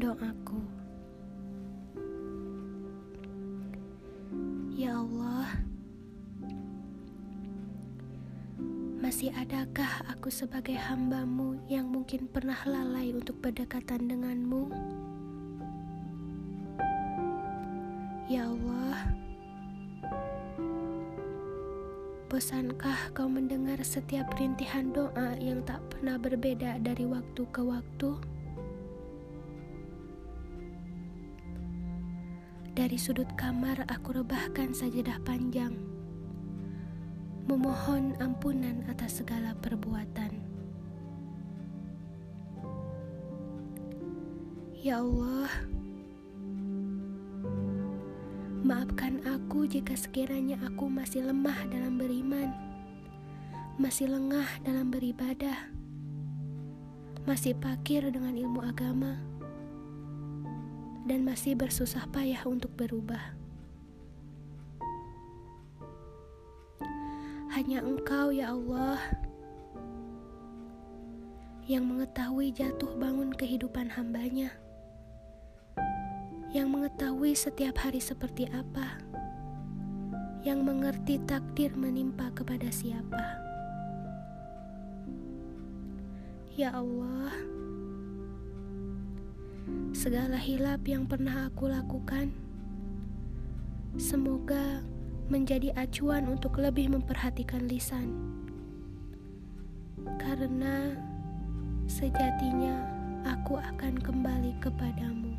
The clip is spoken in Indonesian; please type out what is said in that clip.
doaku. Ya Allah, masih adakah aku sebagai hambamu yang mungkin pernah lalai untuk berdekatan denganmu? Ya Allah, bosankah kau mendengar setiap rintihan doa yang tak pernah berbeda dari waktu ke waktu? Dari sudut kamar aku rebahkan sajadah panjang memohon ampunan atas segala perbuatan. Ya Allah, maafkan aku jika sekiranya aku masih lemah dalam beriman, masih lengah dalam beribadah, masih pakir dengan ilmu agama, dan masih bersusah payah untuk berubah. Hanya Engkau, ya Allah, yang mengetahui jatuh bangun kehidupan hambanya, yang mengetahui setiap hari seperti apa, yang mengerti takdir menimpa kepada siapa. Ya Allah, segala hilap yang pernah aku lakukan, semoga menjadi acuan untuk lebih memperhatikan lisan, karena sejatinya aku akan kembali kepadamu.